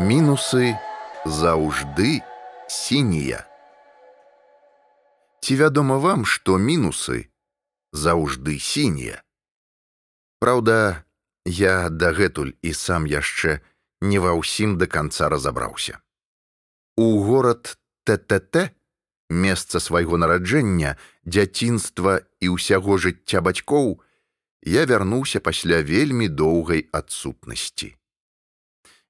Мінусы заўжды сінія. Ці вядома вам, што мінусы заўжды сінія. Праўда, я дагэтуль і сам яшчэ не ва ўсім да канца разабраўся. У горад ТТТ, месца свайго нараджэння, дзяцінства і ўсяго жыцця бацькоў, я вярнуўся пасля вельмі доўгай адсутнасці.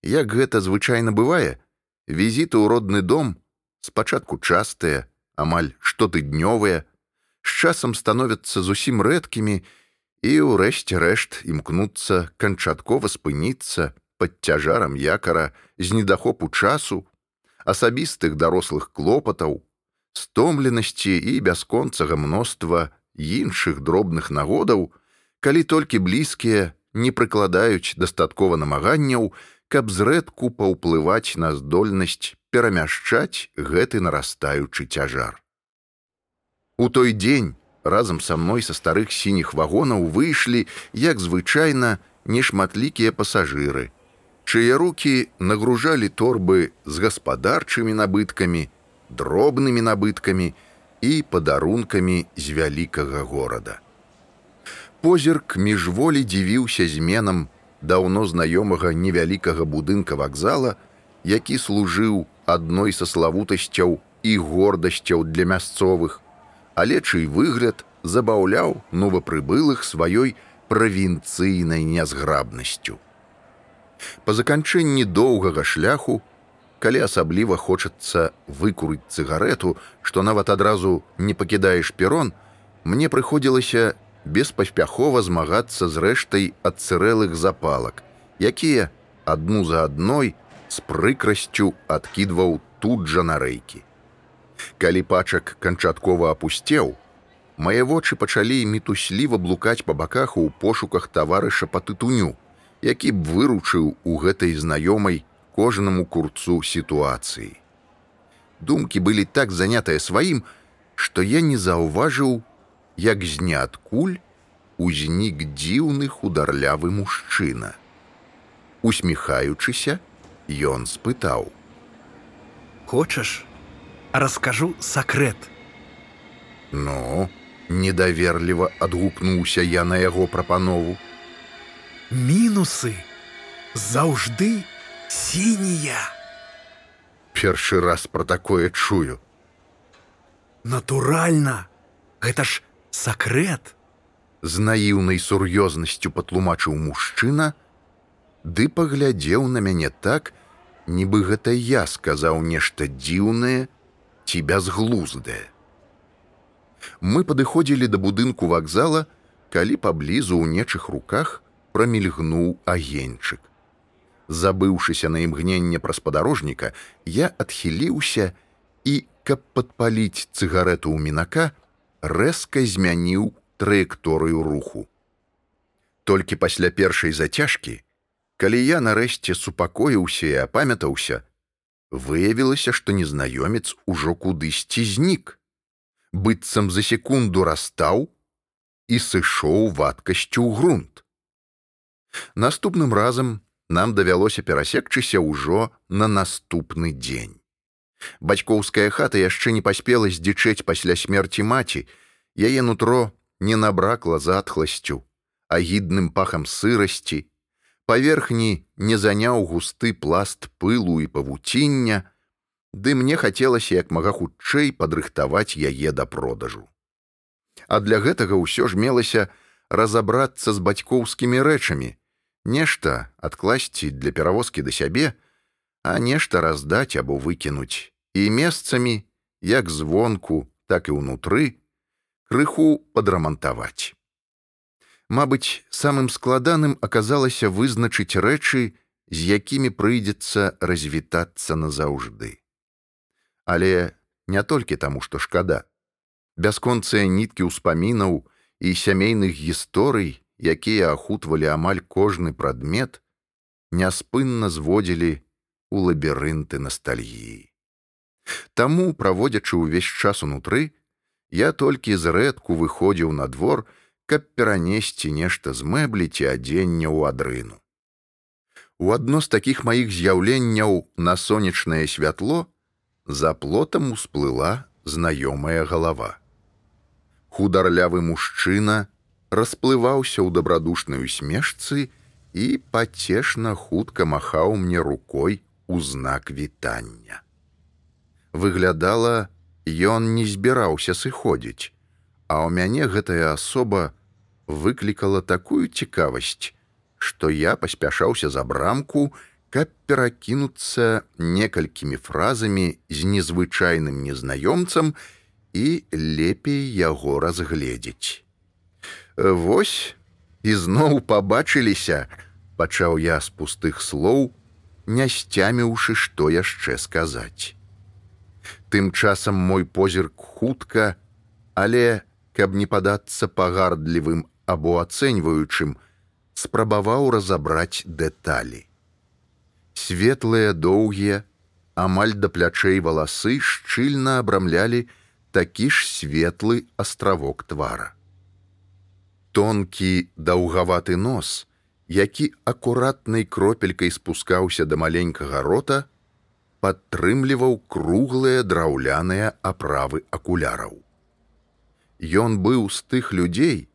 Як гэта звычайна бывае, візіты ў родны дом спачатку частыя, амаль штотыднёвыя, з часам становяцца зусім рэдкімі і ўрэшце рэшт імкнуцца канчаткова спыніцца пад цяжарам якара з недахопу часу, асабістых дарослых клопатаў, стомленасці і бясконцага мноства іншых дробных нагодаў, калі толькі блізкія не прыкладаюць дастаткова намаганняў, каб зрэдку паўплываць на здольнасць перамяшчаць гэты нарастаючы цяжар. У той дзень разам са мной са старых сініх вагонаў выйшлі, як звычайна нешматлікія пасажыры, чые руки нагружалі торбы з гаспадарчымі набыткамі, дробнымі набыткамі і падарункамі з вялікага горада. Позірк міжволі дзівіўся зменам даўно знаёмага невялікага будынка вакзала, які служыў адной са славутасцяў і гордасцяў для мясцовых, але чый выгляд забаўляў новапрыбылых сваёй правінцыйнай нязграбнасцю. Па заканчэнні доўгага шляху, калі асабліва хочацца выкурыць цыгарету, што нават адразу не пакідаеш перон, мне прыходзілася беспаспяхова змагацца з рэштай адцырэлых запалак, якія адну за адной з прыкрасцю адкідваў тут жа на рэйкі. Калі пачак канчаткова апусцеў, мае вочы пачалі мітусліва блукаць па баках у пошуках таварыша па тытуню, які б выручыў у гэтай знаёмай кожнаму курцу сітуацыі. Думкі былі так занятыя сваім, што я не заўважыў, як з ніадкуль узнік дзіўны хударлявы мужчына. Усміхаючыся, ён спытаў: « Хочаш, раскажу сакрэт. Ну, недаверліва адгукнуўся я на яго прапанову. Мінусы заўжды сінія. Першы раз пра такое чую. Натуральна, гэта ж сакрэт? З наіўнай сур'ёзнасцю патлумачыў мужчына ды паглядзеў на мяне так нібы гэта я сказаў нешта дзіўнае ці бязглуздае. Мы падыходзілі да будынку вакзала калі паблізу ў нечых руках прамільгнуў агеньчык. Забыўшыся на імгненне праз падарожніка я адхіліўся і каб падпаліць цыгарету ў мінака рэзка змяніў траекторыю руху. Толькі пасля першай зацяжкі, калі я нарэшце супакоіўся і апамятаўся, выявілася, што незнаёмец ужо кудысьці знік, быццам за секунду растаў і сышоў вадкасцю ў грунт. Наступным разам нам давялося перасекчыся ўжо на наступны дзень. Бацькоўская хата яшчэ не паспела здзічэць пасля смерці маці, яе нутро не набракла затхласцю, агідным пахам сырасці, паверхні не заняў густы пласт пылу і павуціння, ды мне хацелася як мага хутчэй падрыхтаваць яе да продажу. А для гэтага ўсё ж мелася разабрацца з бацькоўскімі рэчамі, нешта адкласці для перавозкі да сябе, а нешта раздаць або выкінуць і месцамі, як звонку, так і ўнутры, крыху падрамантаваць. Мабыць, самым складаным аказалася вызначыць рэчы, з якімі прыйдзецца развітацца назаўжды. Але не толькі таму, што шкада. Бясконцыя ніткі ўспамінаў і сямейных гісторый, якія ахутвалі амаль кожны прадмет, няспынна зводзілі у лабірынты ностальгіі. Таму, праводзячы ўвесь час унутры, я толькі зрэдку выходзіў на двор, каб перанесці нешта з мэблі ці адзення ў адрыну. У адно з такіх маіх з'яўленняў на сонечнае святло за плотам усплыла знаёмая галава. Хударлявы мужчына расплываўся ў дабрадушнай усмешцы і пацешна хутка махаў мне рукой у знак вітання. Выглядала, ён не збіраўся сыходзіць, а ў мяне гэтая асоба выклікала такую цікавасць, што я паспяшаўся за брамку, каб перакінуцца некалькімі фразамі з незвычайным незнаёмцам і лепей яго разгледзець. Вось і зноў пабачыліся, пачаў я з пустых слоў, не сцяміўшы, што яшчэ сказаць. Тым часам мой позірк хутка, але, каб не падацца пагардлівым або ацэньваючым, спрабаваў разабраць дэталі. Светлыя доўгія, амаль да плячэй валасы шчыльна абрамлялі такі ж светлы астравок твара. Тонкі даўгаваты нос, які акуратнай кропелькай спускаўся да маленькага рота, падтрымліваў круглыя драўляныя аправы акуляраў. Ён быў з тых людзей,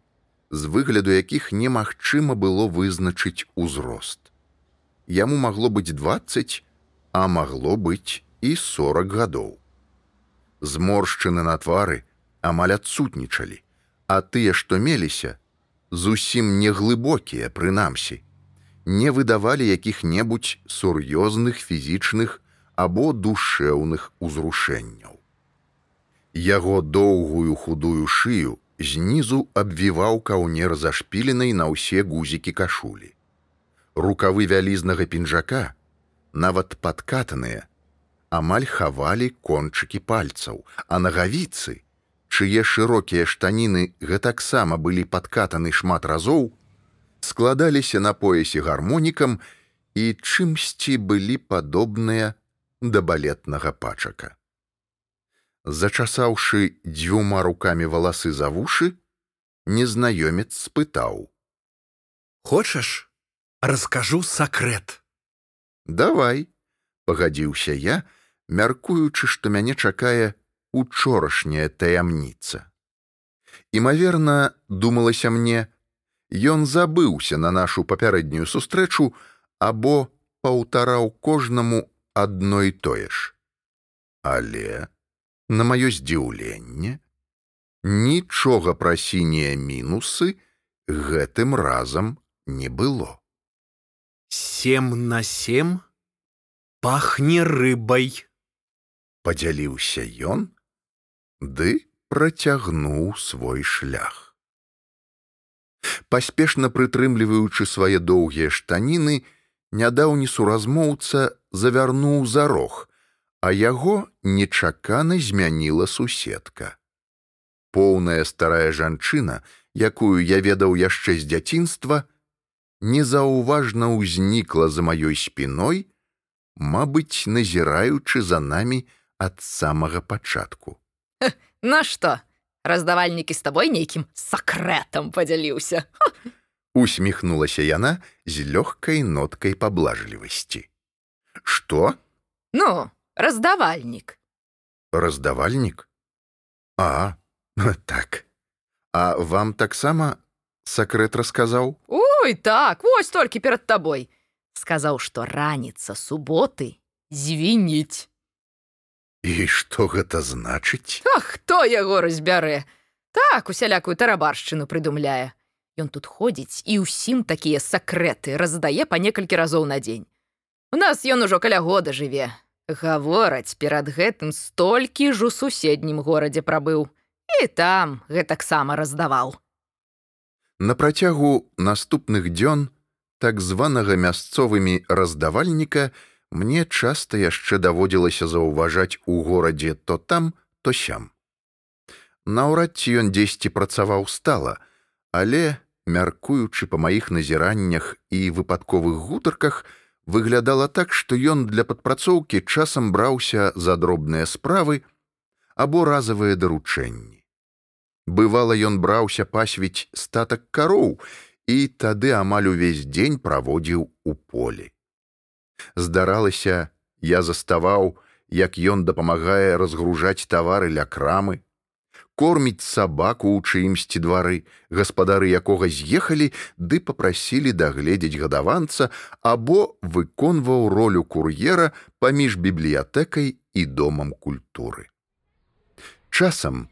з выгляду якіх немагчыма было вызначыць узрост. Яму магло быць 20, а магло быць і 40 гадоў. Зморшчыны на твары амаль адсутнічалі, а тыя, што меліся, зусім неглыбокія прынамсі, не выдавалі якіх-небудзь сур'ёзных фізічных або душэўных узрушэнняў. Яго доўгую худую шыю знізу абвіваў каўнер зашпіленай на ўсе гузікі кашулі. Рукавы вялізнага пінжака, нават падкатаныя, амаль хавалі кончыкі пальцаў, а нагавіцы, чые шырокія штаніны гэтаксама былі падкатаны шмат разоў, складаліся на поясе гармонікам і чымсьці былі падобныя да балетнага пачака зачасаўшы дзвюма руками валасы за вушы, незнаёмец спытаў: « Хочаш, раскажу сакрэт. Давай, пагадзіўся я, мяркуючы, што мяне чакае учорашняя таямніца. Імаверна, думалася мне, ён забыўся на нашу папярэднюю сустрэчу або паўтараў кожнаму адно і тое ж. Але на маё здзіўленне, нічога пра сінія мінусы гэтым разам не было. Сем на сем пахне рыбай. Падзяліўся ён, ды працягнуў свой шлях. Паспешна прытрымліваючы свае доўгія штаніны, нядаўні суразмоўца завярнуў за рог, а яго нечакана змяніла суседка. Поўная старая жанчына, якую я ведаў яшчэ з дзяцінства, незаўважна ўзнікла за маёй спіной, мабыць, назіраючы за намі ад самага пачатку. Нашто? Раздавальнікі з табой нейкім сакрэтам падзяліўся. Усміхнулася яна з лёгкай ноткай паблажлівасці. Што? Ну, раздавальнік раздавальнік а так а вам таксама сакрэт расказаў ой так вось толькі перад табой сказаў што раніца суботы звініць і што гэта значыць? А хто яго разбярэ? Так усялякую тарабаршчыну прыдумляе. Ён тут ходзіць і ўсім такія сакрэты раздае па некалькі разоў на дзень. У нас ён ужо каля года жыве. Гавораць перад гэтым столькі ж у суседнім горадзе прабыў. І там гэтаксама раздаваў. На працягу наступных дзён так званага мясцовымі раздавальніка мне часта яшчэ даводзілася заўважаць у горадзе то там, то сям. Наўрад ці ён дзесьці працаваў стала, але, мяркуючы па маіх назіраннях і выпадковых гутарках, выглядала так, што ён для падпрацоўкі часам браўся за дробныя справы або разавыя даручэнні. Бывала, ён браўся пасвіць статак кароў і тады амаль увесь дзень праводзіў у полі. Здаралася, я заставаў, як ён дапамагае разгружаць тавары ля крамы, корміць сабаку ў чыімсьці двары, гаспадары якога з'ехалі ды попрасілі дагледзець гадаванца або выконваў ролю кур'ера паміж бібліятэкай і домам культуры. Часам,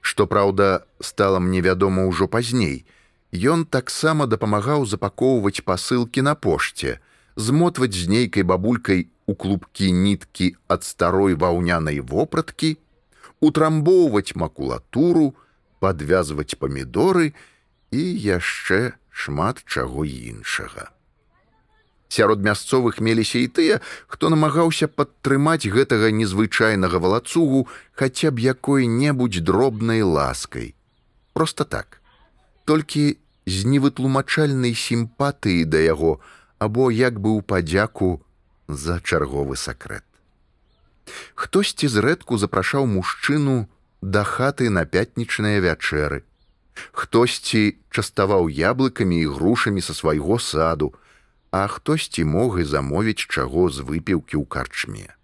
што праўда, стала мне вядома ўжо пазней, ён таксама дапамагаў запакоўваць пасылкі на пошце, змотваць з нейкай бабулькай у клубкі ніткі ад старой ваўнянай вопраткі, утрамбоўваць макулатуру, падвязваць памідоры і яшчэ шмат чаго іншага. Сярод мясцовых меліся і тыя, хто намагаўся падтрымаць гэтага незвычайнага валацугу хаця б якой-небудзь дробнай ласкай. Проста так. Толькі з невытлумачальнай сімпатыі да яго або як бы ў падзяку за чарговы сакрэт. Хтосьці зрэдку запрашаў мужчыну да хаты на пятнічныя вячэры. Хтосьці частаваў яблыкамі і грушамі са свайго саду, а хтосьці мог і замовіць чаго з выпіўкі ў карчме.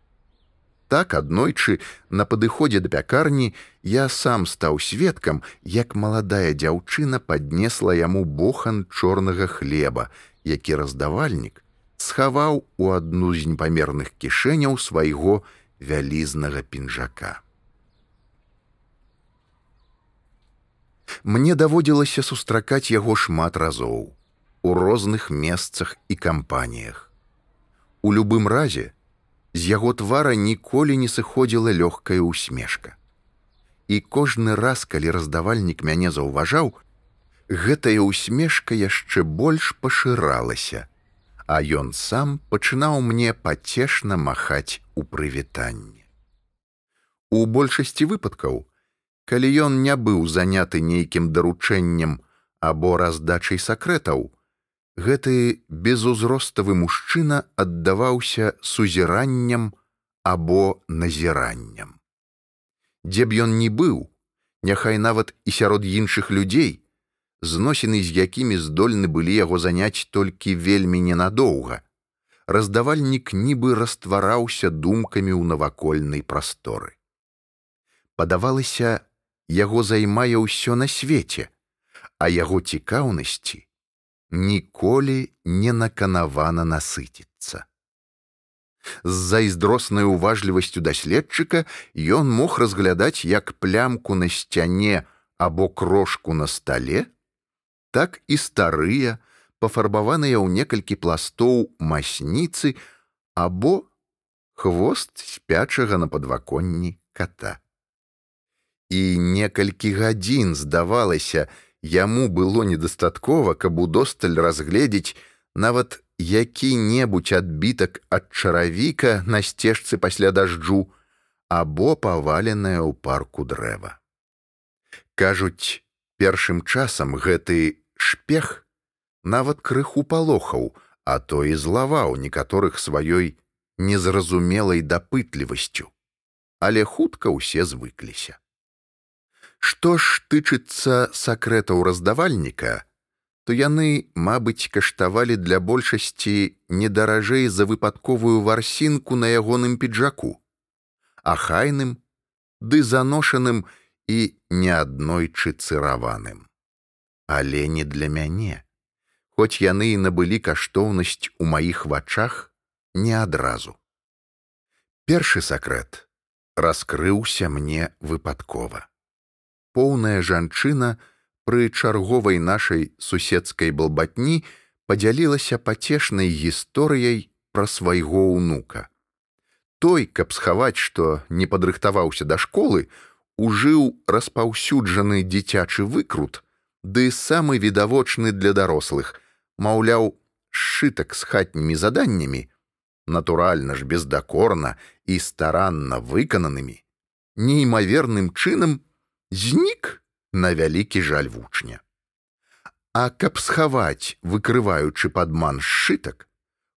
Так аднойчы на падыходзе да пякарні я сам стаў сведкам, як маладая дзяўчына паднесла яму бохан чорнага хлеба, які раздавальнік схаваў у адну з непамерных кішэняў свайго, вялізнага пінжака. Мне даводзілася сустракаць яго шмат разоў у розных месцах і кампаніях. У любым разе з яго твара ніколі не сыходзіла лёгкая усмешка. І кожны раз, калі раздавальнік мяне заўважаў, гэтая усмешка яшчэ больш пашыралася, а ён сам пачынаў мне пацешна махаць у прывітанні. У большасці выпадкаў, калі ён не быў заняты нейкім даручэннем або раздачай сакрэтаў, гэты безузроставы мужчына аддаваўся сузіраннем або назіраннем. Дзе б ён не быў, няхай нават і сярод іншых людзей, зносіны з якімі здольны былі яго заняць толькі вельмі ненадоўга. Раздавальнік нібы раствараўся думкамі ў навакольнай прасторы. Падавалася, яго займае ўсё на свеце, а яго цікаўнасці ніколі не наканавана насыціцца. З зайздроснай уважлівасцю даследчыка ён мог разглядаць як плямку на сцяне або крошку на стале, так і старыя, пафарбаваныя ў некалькі пластоў масніцы або хвост спячага на падваконні кота. І некалькі гадзін здавалася, яму было недастаткова, каб удосталь разгледзець нават які-небудзь адбітак ад чаравіка на сцежцы пасля дажджу або паваленая ў парку дрэва. Кажуць, першым часам гэты шпех нават крыху палохаў, а то і злаваў некаторых сваёй незразумелай дапытлівасцю, але хутка ўсе звыкліся. Што ж тычыцца сакрэтаў раздавальніка, то яны, мабыць, каштавалі для большасці недаражэй за выпадковую варсінку на ягоным піджаку, ахайным, ды заношаным і неаднойчы цыраваным але не для мяне. Хоць яны і набылі каштоўнасць у маіх вачах не адразу. Першы сакрэт раскрыўся мне выпадкова. Поўная жанчына пры чарговай нашай суседскай балбатні падзялілася пацешнай гісторыяй пра свайго ўнука. Той, каб схаваць, што не падрыхтаваўся да школы, ужыў распаўсюджаны дзіцячы выкрут, ды самы відавочны для дарослых, маўляў, сшытак з хатнімі заданнямі, натуральна ж бездакорна і старанна выкананымі, неймаверным чынам знік на вялікі жаль вучня. А каб схаваць, выкрываючы падман сшытак,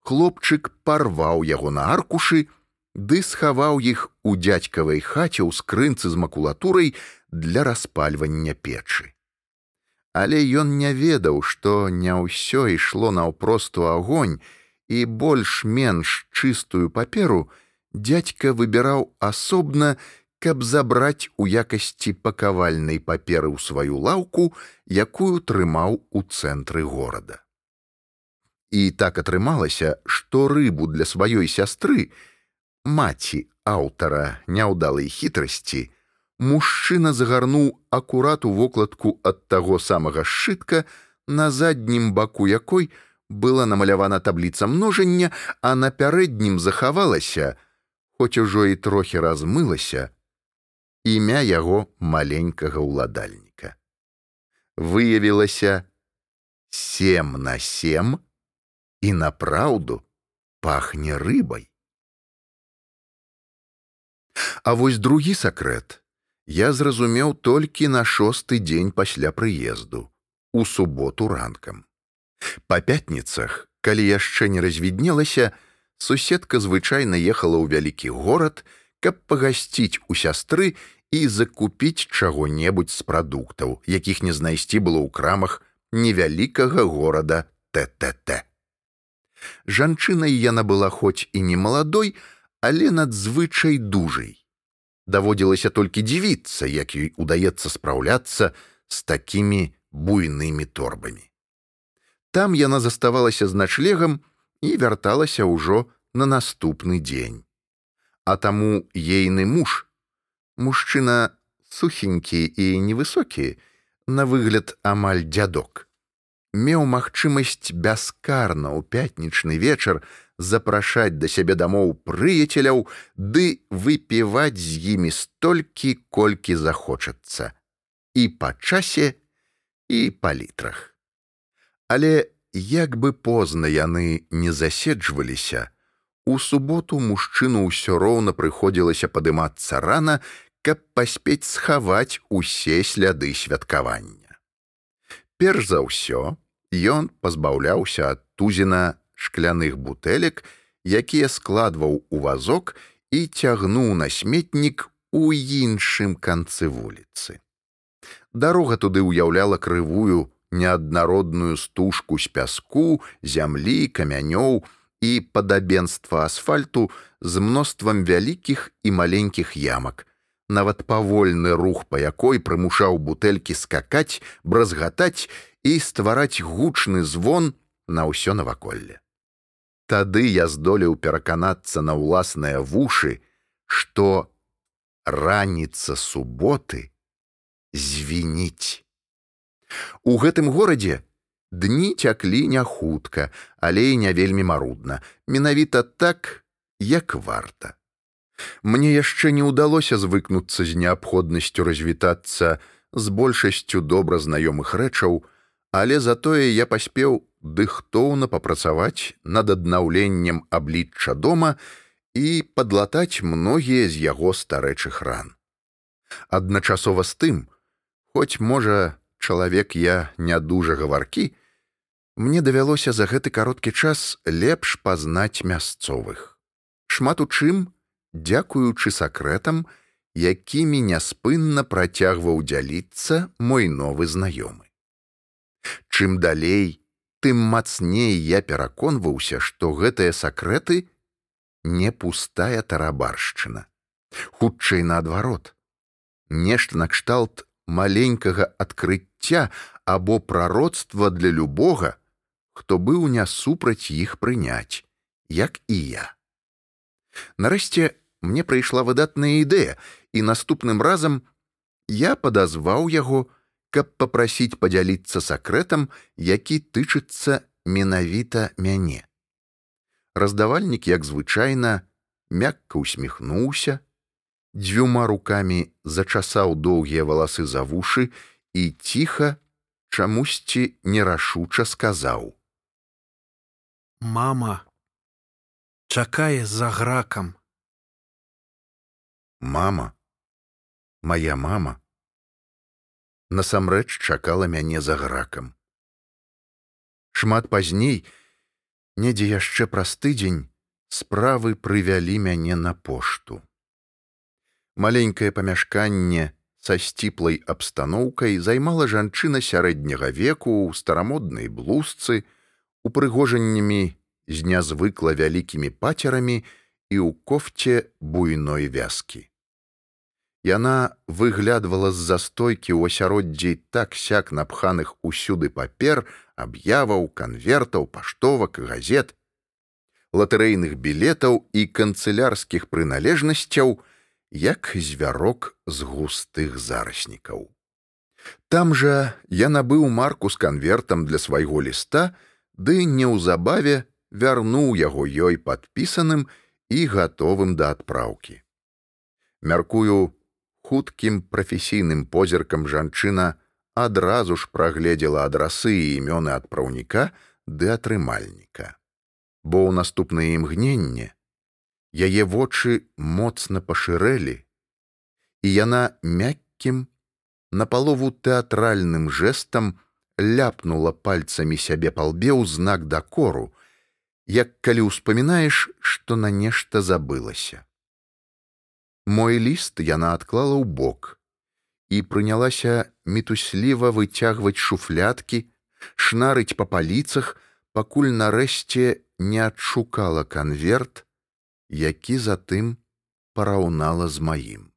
хлопчык парваў яго на аркушы, ды схаваў іх у дзядзькавай хаце ў скрынцы з макулатурай для распальвання печы але ён не ведаў, што не ўсё ішло наўпросту агонь і больш-менш чыстую паперу дядька выбіраў асобна, каб забраць у якасці пакавальнай паперы ў сваю лаўку, якую трымаў у цэнтры горада. І так атрымалася, што рыбу для сваёй сястры, маці аўтара няўдалай хітрасці, мужчына загарнуў акурат у вокладку ад таго самага сшытка, на заднім баку якой была намалявана табліца множання, а на пярэднім захавалася, хоць ужо і трохі размылася, імя яго маленькага ўладальніка. Выявілася сем на сем і напраўду пахне рыбай. А вось другі сакрэт я зразумеў толькі на шосты дзень пасля прыезду у суботу ранкам. Па пятніцах, калі яшчэ не развіднелася, суседка звычайна ехала ў вялікі горад, каб пагасціць у сястры і закупіць чаго-небудзь з прадуктаў, якіх не знайсці было ў крамах невялікага горада ТТТ. Жанчынай яна была хоць і не маладой, але надзвычай дужай. Даводзілася толькі дзівіцца, як ёй удаецца спраўляцца з такімі буйнымі торбамі. Там яна заставалася з начлегам і вярталася ўжо на наступны дзень. А таму ейны муж, мужчына сухенькі і невысокі, на выгляд амаль дзядок, меў магчымасць бяскарна ў пятнічны вечар запрашаць да сябе дамоў прыяцеляў ды выпіваць з імі столькі, колькі захочацца. І па часе і па літрах. Але як бы позна яны не заседжваліся, у суботу мужчыну ўсё роўна прыходзілася падымацца рана, каб паспець схаваць усе сляды святкавання. Перш за ўсё ён пазбаўляўся ад тузіна шкляных бутэлек, якія складваў у вазок і цягнуў на сметнік у іншым канцы вуліцы. Дарога туды ўяўляла крывую неаднародную стужку з пяску, зямлі, камянёў і падабенства асфальту з мноствам вялікіх і маленькіх ямак. Нават павольны рух па якой прымушаў бутэлькі скакаць, бразгатаць і ствараць гучны звон на ўсё наваколле. Тады я здолеў пераканацца на ўласныя вушы, што раніца суботы, звініць. У гэтым горадзе дні цяклі не хутка, але і не вельмі марудна, менавіта так, як варта. Мне яшчэ не ўдалося звыкнуцца з неабходнасцю развітацца з большасцю добра знаёмых рэчаў, але затое я паспеў дыхтоўна папрацаваць над аднаўленнем аблічча дома і падлатаць многія з яго старэчых ран. Адначасова з тым, Хоць, можа, чалавек я не дужа гаваркі, мне давялося за гэты кароткі час лепш пазнаць мясцовых. Шмат у чым, дзякуючы сакрэтам, якімі няспынна працягваў дзяліцца мой новы знаёмы. Чым далей, тым мацней я пераконваўся, што гэтыя сакрэты не пустая тарабаршчына. Хутчэй наадварот, нешта накшталт маленькага адкрыцця або прароцтва для любога, хто быў не супраць іх прыняць, як і я. Нарэшце мне прыйшла выдатная ідэя, і наступным разам я падазваў яго, каб папрасіць падзяліцца сакрэтам, які тычыцца менавіта мяне. Раздавальнік, як звычайна, мякка усміхнуўся, дзвюма рукамі зачасаў доўгія валасы за вушы і ціха чамусьці нерашуча сказаў: « Мама чакае за гракам. Мама, моя мама насамрэч чакала мяне за гракам. Шмат пазней, недзе яшчэ праз тыдзень справы прывялі мяне на пошту маленькае памяшканне са сціплай абстаноўкай займала жанчына сярэдняга веку ў старамоднай блузцы упрыгожаннямі з нязвыкла вялікімі пацерамі і ў кофце буйной вязкі. Яна выглядвала з застойкі ў асяроддзі так сяк напханых усюды папер, аб'яваў, канвертаў, паштовак, газет, латарэйных білетаў і канцылярскіх прыналежнасцяў, як звярок з густых зараснікаў. Там жа я набыў марку з канвертам для свайго ліста, ды неўзабаве вярнуў яго ёй падпісаным і гатовым да адпраўкі. Мяркую, хуткім прафесійным позіркам жанчына адразу ж прагледзела адрасы і імёны адпраўніка ды атрымальніка. Бо ў наступнае імгненне яе вочы моцна пашырэлі, і яна мяккім, напалову тэатральным жэсам ляпнула пальцамі сябе палбе ў знак дакору, як калі ўспамінаеш, што на нешта забылася. Мой ліст яна адклала ў бок і прынялася мітусліва выцягваць шуфляткі, шнарыць па паліцах, пакуль нарэшце не адшукала канверт, які затым параўнала з маім.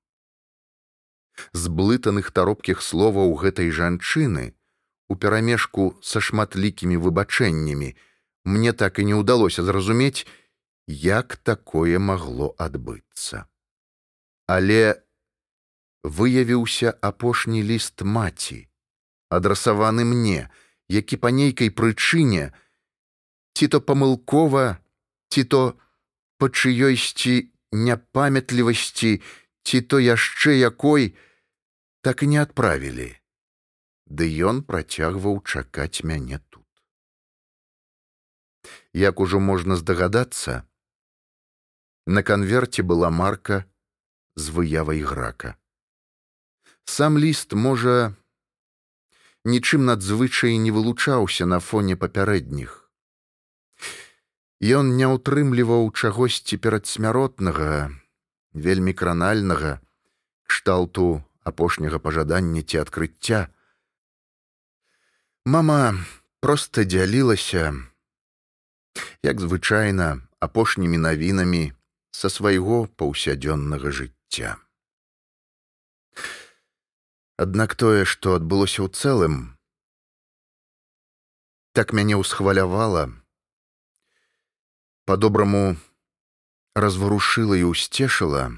З блытаных таропкіх словаў гэтай жанчыны у перамежку са шматлікімі выбачэннямі мне так і не ўдалося зразумець, як такое магло адбыцца але выявіўся апошні ліст маці адрасаваны мне які па нейкай прычыне ці то памылкова ці то па чыёйсці няпамятлівасці ці то яшчэ якой так і не адправілі. Ды ён працягваў чакаць мяне тут. Як ужо можна здагадацца на канверце была марка з выявай грака. Сам ліст, можа, нічым надзвычай не вылучаўся на фоне папярэдніх. Ён не ўтрымліваў чагосьці перадсмяротнага, вельмі кранальнага, кшталту апошняга пажадання ці адкрыцця. Мама проста дзялілася, як звычайна апошнімі навінамі са свайго паўсядзённага жыцця жыцця. Аднак тое, што адбылося ў цэлым, так мяне ўсхвалявала, па-добраму разварушыла і ўсцешыла,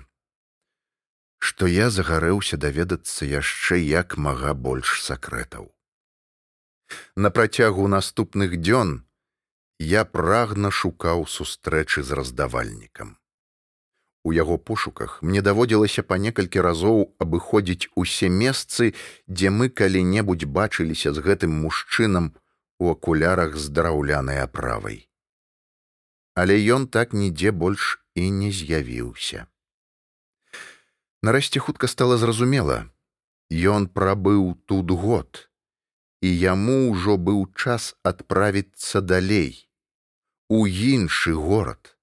што я загарэўся даведацца яшчэ як мага больш сакрэтаў. На працягу наступных дзён я прагна шукаў сустрэчы з раздавальнікам. У яго пошуках мне даводзілася па некалькі разоў абыходзіць усе месцы, дзе мы калі-небудзь бачыліся з гэтым мужчынам у акулярах з драўлянай аправай. Але ён так нідзе больш і не з'явіўся. Нарэшце хутка стала зразумела, Ён прабыў тут год, і яму ўжо быў час адправіцца далей у іншы горад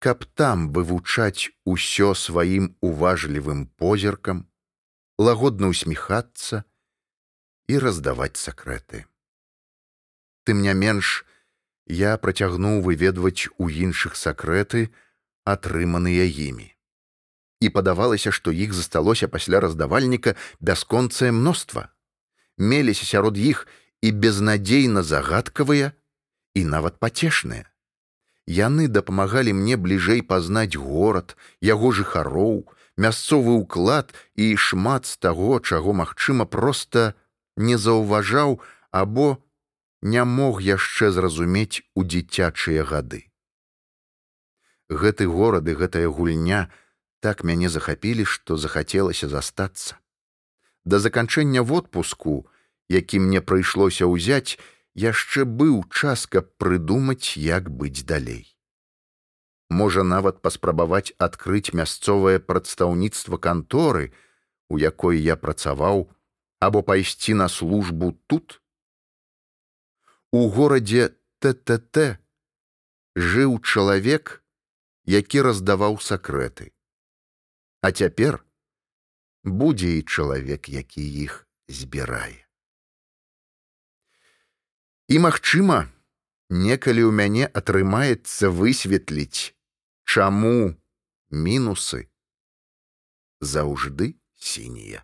каб там вывучаць усё сваім уважлівым позіркам, лагодна усміхацца і раздаваць сакрэты. Тым не менш, я працягнуў выведваць у іншых сакрэты, атрыманыя імі. І падавалася, што іх засталося пасля раздавальніка бясконцае мноства. Меліся сярод іх і безнадзейна загадкавыя і нават пацешныя. Яны дапамагалі мне бліжэй пазнаць горад, яго жыхароў, мясцовы ўклад і шмат з таго, чаго, магчыма, проста не заўважаў або не мог яшчэ зразумець у дзіцячыя гады. Гэты горад і гэтая гульня так мяне захапілі, што захацелася застацца. Да заканчэння водпуску, які мне прыйшлося ўзяць, яшчэ быў час, каб прыдумаць, як быць далей. Можа нават паспрабаваць адкрыць мясцовае прадстаўніцтва канторы, у якой я працаваў, або пайсці на службу тут. У горадзе ТТТ жыў чалавек, які раздаваў сакрэты. А цяпер будзе і чалавек, які іх збірае. І магчыма, некалі ў мяне атрымаецца высветліць, чаму мінусы заўжды сінія.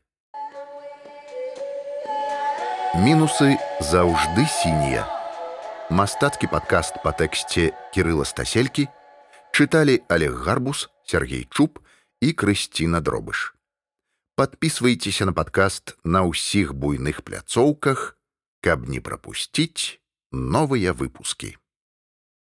Мінусы заўжды сінія. Мастацкі падкаст па тэксце Кірыла Стаселькі чыталі Олег Гарбус, Сергей Чуб і Крысціна Дробыш. Падпісвайцеся на падкаст на ўсіх буйных пляцоўках, каб не прапусціць новыя выпускі.